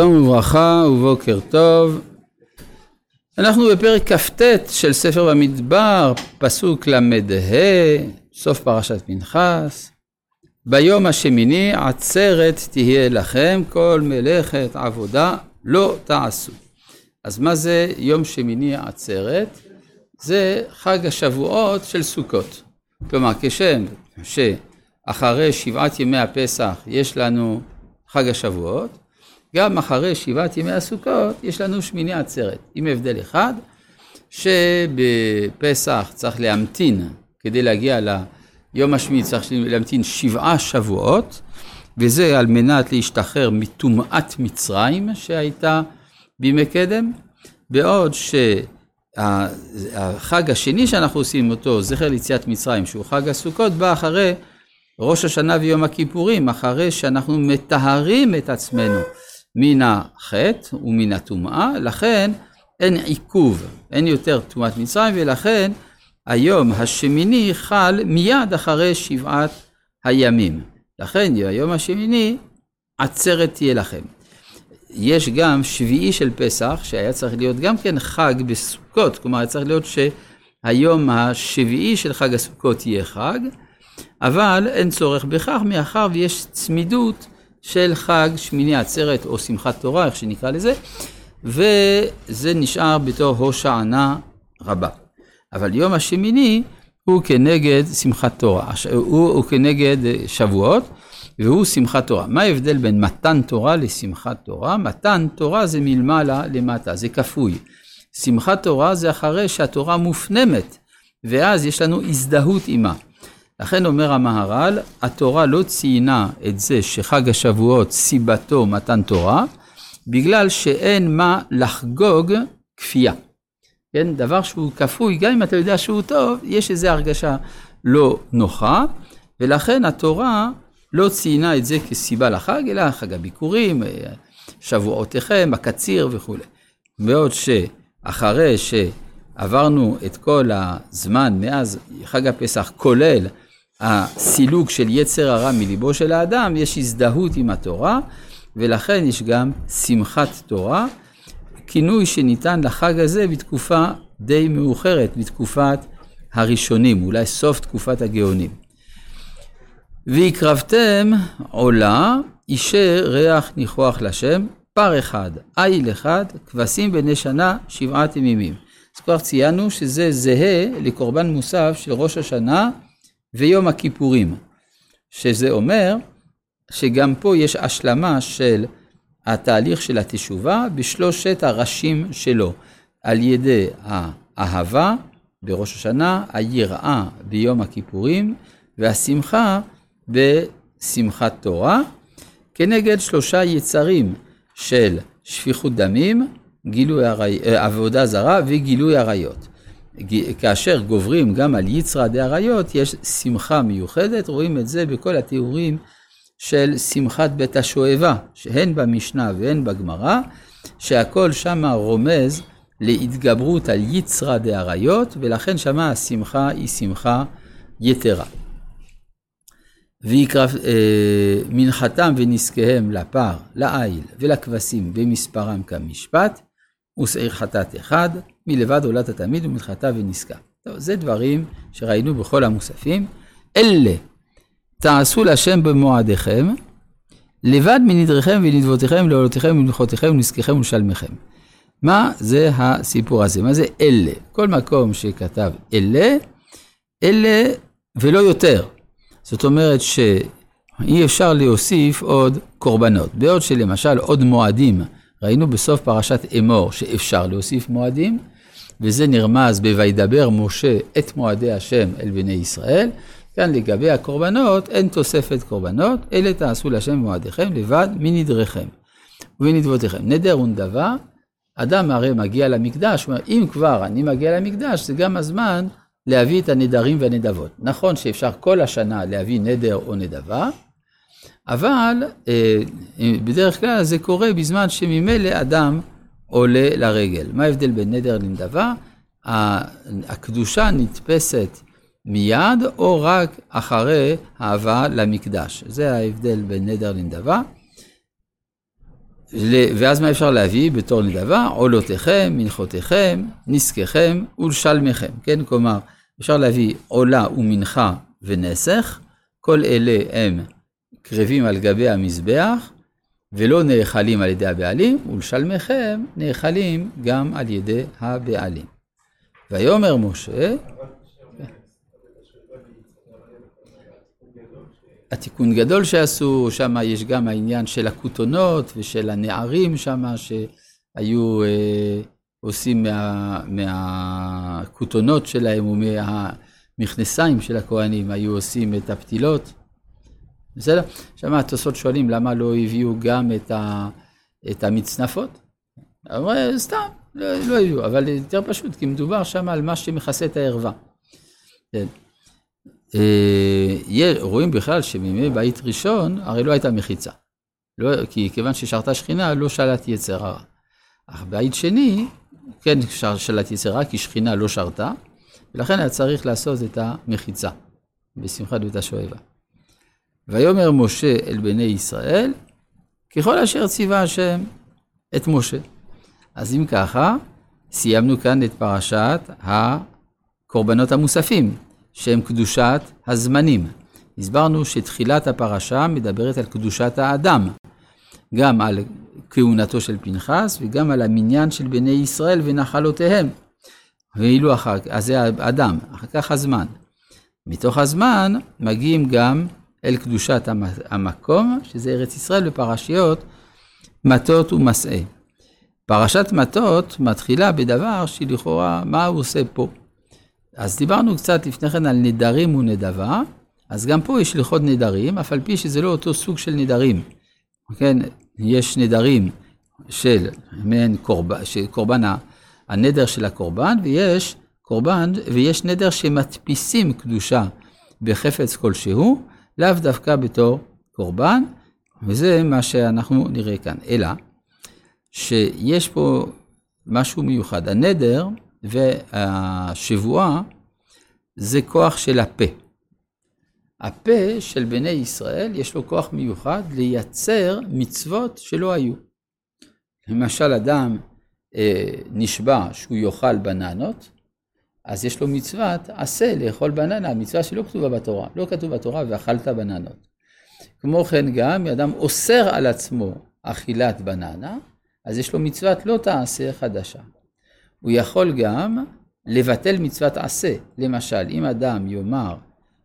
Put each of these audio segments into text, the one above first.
שלום וברכה ובוקר טוב. אנחנו בפרק כ"ט של ספר במדבר, פסוק ל"ה, סוף פרשת פנחס. ביום השמיני עצרת תהיה לכם, כל מלאכת עבודה לא תעשו. אז מה זה יום שמיני עצרת? זה חג השבועות של סוכות. כלומר, כשם שאחרי שבעת ימי הפסח יש לנו חג השבועות, גם אחרי שבעת ימי הסוכות יש לנו שמיני עצרת, עם הבדל אחד, שבפסח צריך להמתין, כדי להגיע ליום השמיני צריך להמתין שבעה שבועות, וזה על מנת להשתחרר מטומאת מצרים שהייתה בימי קדם, בעוד שהחג השני שאנחנו עושים אותו, זכר ליציאת מצרים, שהוא חג הסוכות, בא אחרי ראש השנה ויום הכיפורים, אחרי שאנחנו מטהרים את עצמנו. מן החטא ומן הטומאה, לכן אין עיכוב, אין יותר טומאת מצרים, ולכן היום השמיני חל מיד אחרי שבעת הימים. לכן היום השמיני עצרת תהיה לכם. יש גם שביעי של פסח, שהיה צריך להיות גם כן חג בסוכות, כלומר היה צריך להיות שהיום השביעי של חג הסוכות יהיה חג, אבל אין צורך בכך, מאחר ויש צמידות של חג שמיני עצרת או שמחת תורה, איך שנקרא לזה, וזה נשאר בתור הושענה רבה. אבל יום השמיני הוא כנגד שמחת תורה, הוא, הוא כנגד שבועות, והוא שמחת תורה. מה ההבדל בין מתן תורה לשמחת תורה? מתן תורה זה מלמעלה למטה, זה כפוי. שמחת תורה זה אחרי שהתורה מופנמת, ואז יש לנו הזדהות עימה. לכן אומר המהר"ל, התורה לא ציינה את זה שחג השבועות סיבתו מתן תורה, בגלל שאין מה לחגוג כפייה. כן, דבר שהוא כפוי, גם אם אתה יודע שהוא טוב, יש איזו הרגשה לא נוחה, ולכן התורה לא ציינה את זה כסיבה לחג, אלא חג הביקורים, שבועותיכם, הקציר וכולי. בעוד שאחרי שעברנו את כל הזמן מאז חג הפסח, כולל הסילוק של יצר הרע מליבו של האדם, יש הזדהות עם התורה, ולכן יש גם שמחת תורה, כינוי שניתן לחג הזה בתקופה די מאוחרת, בתקופת הראשונים, אולי סוף תקופת הגאונים. והקרבתם עולה, אישר ריח ניחוח לשם, פר אחד, איל אחד, כבשים בני שנה, שבעת ימימים. אז כבר ציינו שזה זהה לקורבן מוסף של ראש השנה, ויום הכיפורים, שזה אומר שגם פה יש השלמה של התהליך של התשובה בשלושת הראשים שלו, על ידי האהבה בראש השנה, היראה ביום הכיפורים והשמחה בשמחת תורה, כנגד שלושה יצרים של שפיכות דמים, גילוי הרי... אה, עבודה זרה וגילוי עריות. כאשר גוברים גם על יצרא דאריות, יש שמחה מיוחדת, רואים את זה בכל התיאורים של שמחת בית השואבה, שהן במשנה והן בגמרא, שהכל שמה רומז להתגברות על יצרא דאריות, ולכן שמה השמחה היא שמחה יתרה. ויקרב אה, מנחתם ונזקיהם לפר, לעיל ולכבשים במספרם כמשפט, ושעיר חטאת אחד, מלבד עולת התמיד ומלכתה ונזקה. טוב, זה דברים שראינו בכל המוספים. אלה תעשו להשם במועדיכם, לבד מנדריכם ונדבותיכם, לעולותיכם ומלכותיכם ונזקיכם ולשלמיכם. מה זה הסיפור הזה? מה זה אלה? כל מקום שכתב אלה, אלה ולא יותר. זאת אומרת שאי אפשר להוסיף עוד קורבנות. בעוד שלמשל עוד מועדים, ראינו בסוף פרשת אמור שאפשר להוסיף מועדים, וזה נרמז ב"וידבר משה את מועדי השם אל בני ישראל". כאן לגבי הקורבנות, אין תוספת קורבנות, אלה תעשו להשם במועדיכם לבד מנדריכם ומנדבותיכם. נדר ונדבה, אדם הרי מגיע למקדש, הוא אומר, אם כבר אני מגיע למקדש, זה גם הזמן להביא את הנדרים והנדבות. נכון שאפשר כל השנה להביא נדר או נדבה, אבל אה, בדרך כלל זה קורה בזמן שממילא אדם עולה לרגל. מה ההבדל בין נדר לנדבה? הקדושה נתפסת מיד או רק אחרי ההבאה למקדש. זה ההבדל בין נדר לנדבה. ואז מה אפשר להביא בתור נדבה? עולותיכם, מנחותיכם, נזקיכם ולשלמיכם, כן? כלומר, אפשר להביא עולה ומנחה ונסך, כל אלה הם קרבים על גבי המזבח, ולא נאכלים על ידי הבעלים, ולשלמיכם נאכלים גם על ידי הבעלים. ויאמר משה, התיקון גדול שעשו, שם יש גם העניין של הכותונות ושל הנערים שם, שהיו אה, עושים מה, מהכותונות שלהם ומהמכנסיים של הכוהנים, היו עושים את הפתילות. בסדר? שם התוספות שואלים למה לא הביאו גם את, ה, את המצנפות. אמרו, סתם, לא, לא הביאו, אבל יותר פשוט, כי מדובר שם על מה שמכסה את הערווה. כן. אה, רואים בכלל שבימי בית ראשון, הרי לא הייתה מחיצה. לא, כי כיוון ששרתה שכינה, לא שלט יצר הרע. אך בית שני, כן שלט יצר הרע, כי שכינה לא שרתה, ולכן היה צריך לעשות את המחיצה, בשמחת בית השואבה. ויאמר משה אל בני ישראל, ככל אשר ציווה השם את משה. אז אם ככה, סיימנו כאן את פרשת הקורבנות המוספים. שהם קדושת הזמנים. הסברנו שתחילת הפרשה מדברת על קדושת האדם, גם על כהונתו של פנחס וגם על המניין של בני ישראל ונחלותיהם. ואילו אחר כך, אז זה האדם, אחר כך הזמן. מתוך הזמן מגיעים גם אל קדושת המקום, שזה ארץ ישראל בפרשיות מטות ומסעה. פרשת מטות מתחילה בדבר שלכאורה, מה הוא עושה פה? אז דיברנו קצת לפני כן על נדרים ונדבה, אז גם פה יש הלכות נדרים, אף על פי שזה לא אותו סוג של נדרים. כן, יש נדרים של מעין קורבן, של קורבן הנדר של הקורבן, ויש קורבן, ויש נדר שמדפיסים קדושה בחפץ כלשהו, לאו דווקא בתור קורבן, וזה מה שאנחנו נראה כאן. אלא, שיש פה משהו מיוחד. הנדר, והשבועה זה כוח של הפה. הפה של בני ישראל יש לו כוח מיוחד לייצר מצוות שלא היו. למשל אדם אה, נשבע שהוא יאכל בננות, אז יש לו מצוות עשה לאכול בננה, מצווה שלא כתובה בתורה, לא כתוב בתורה ואכלת בננות. כמו כן גם, אדם אוסר על עצמו אכילת בננה, אז יש לו מצוות לא תעשה חדשה. הוא יכול גם לבטל מצוות עשה. למשל, אם אדם יאמר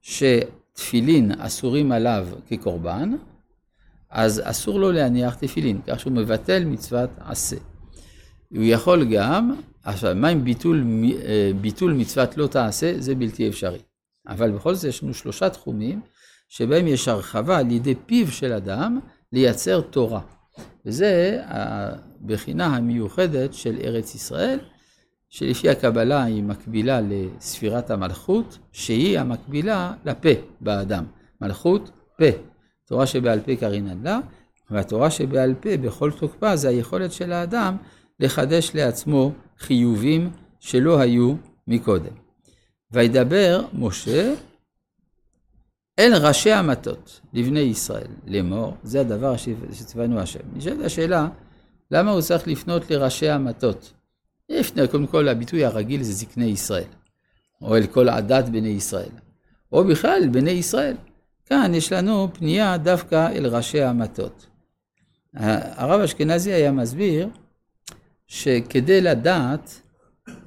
שתפילין אסורים עליו כקורבן, אז אסור לו להניח תפילין, כך שהוא מבטל מצוות עשה. הוא יכול גם, עכשיו, מה עם ביטול, אה, ביטול מצוות לא תעשה? זה בלתי אפשרי. אבל בכל זאת יש לנו שלושה תחומים שבהם יש הרחבה על ידי פיו של אדם לייצר תורה. וזה הבחינה המיוחדת של ארץ ישראל, שלפי הקבלה היא מקבילה לספירת המלכות, שהיא המקבילה לפה באדם. מלכות, פה. תורה שבעל פה קרינן לה, והתורה שבעל פה בכל תוקפה זה היכולת של האדם לחדש לעצמו חיובים שלא היו מקודם. וידבר משה אל ראשי המטות, לבני ישראל, לאמור, זה הדבר שציוונו השם. נשאלת השאלה, למה הוא צריך לפנות לראשי המטות? לפני, קודם כל, הביטוי הרגיל זה זקני ישראל, או אל כל עדת בני ישראל, או בכלל בני ישראל. כאן יש לנו פנייה דווקא אל ראשי המטות. הרב אשכנזי היה מסביר שכדי לדעת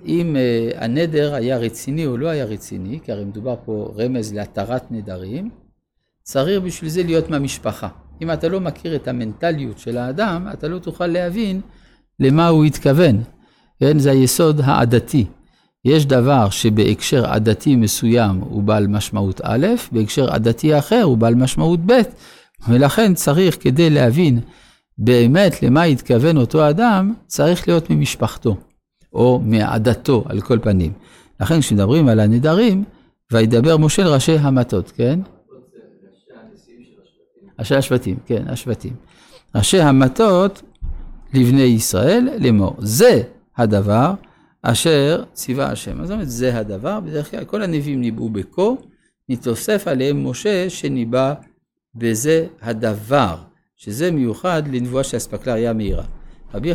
אם uh, הנדר היה רציני או לא היה רציני, כי הרי מדובר פה רמז להתרת נדרים, צריך בשביל זה להיות מהמשפחה. אם אתה לא מכיר את המנטליות של האדם, אתה לא תוכל להבין למה הוא התכוון. כן, זה היסוד העדתי. יש דבר שבהקשר עדתי מסוים הוא בעל משמעות א', בהקשר עדתי אחר הוא בעל משמעות ב', ולכן צריך כדי להבין באמת למה התכוון אותו אדם, צריך להיות ממשפחתו, או מעדתו על כל פנים. לכן כשמדברים על הנדרים, וידבר משה לראשי המטות, כן? ראשי השבטים, כן, השבטים. ראשי המטות לבני ישראל לאמור. זה הדבר אשר ציווה השם. זאת אומרת, זה הדבר, בדרך כלל כל הנביאים ניבאו בקור, נתוסף עליהם משה שניבא בזה הדבר שזה מיוחד לנבואה שאספקלריה מהירה. רבי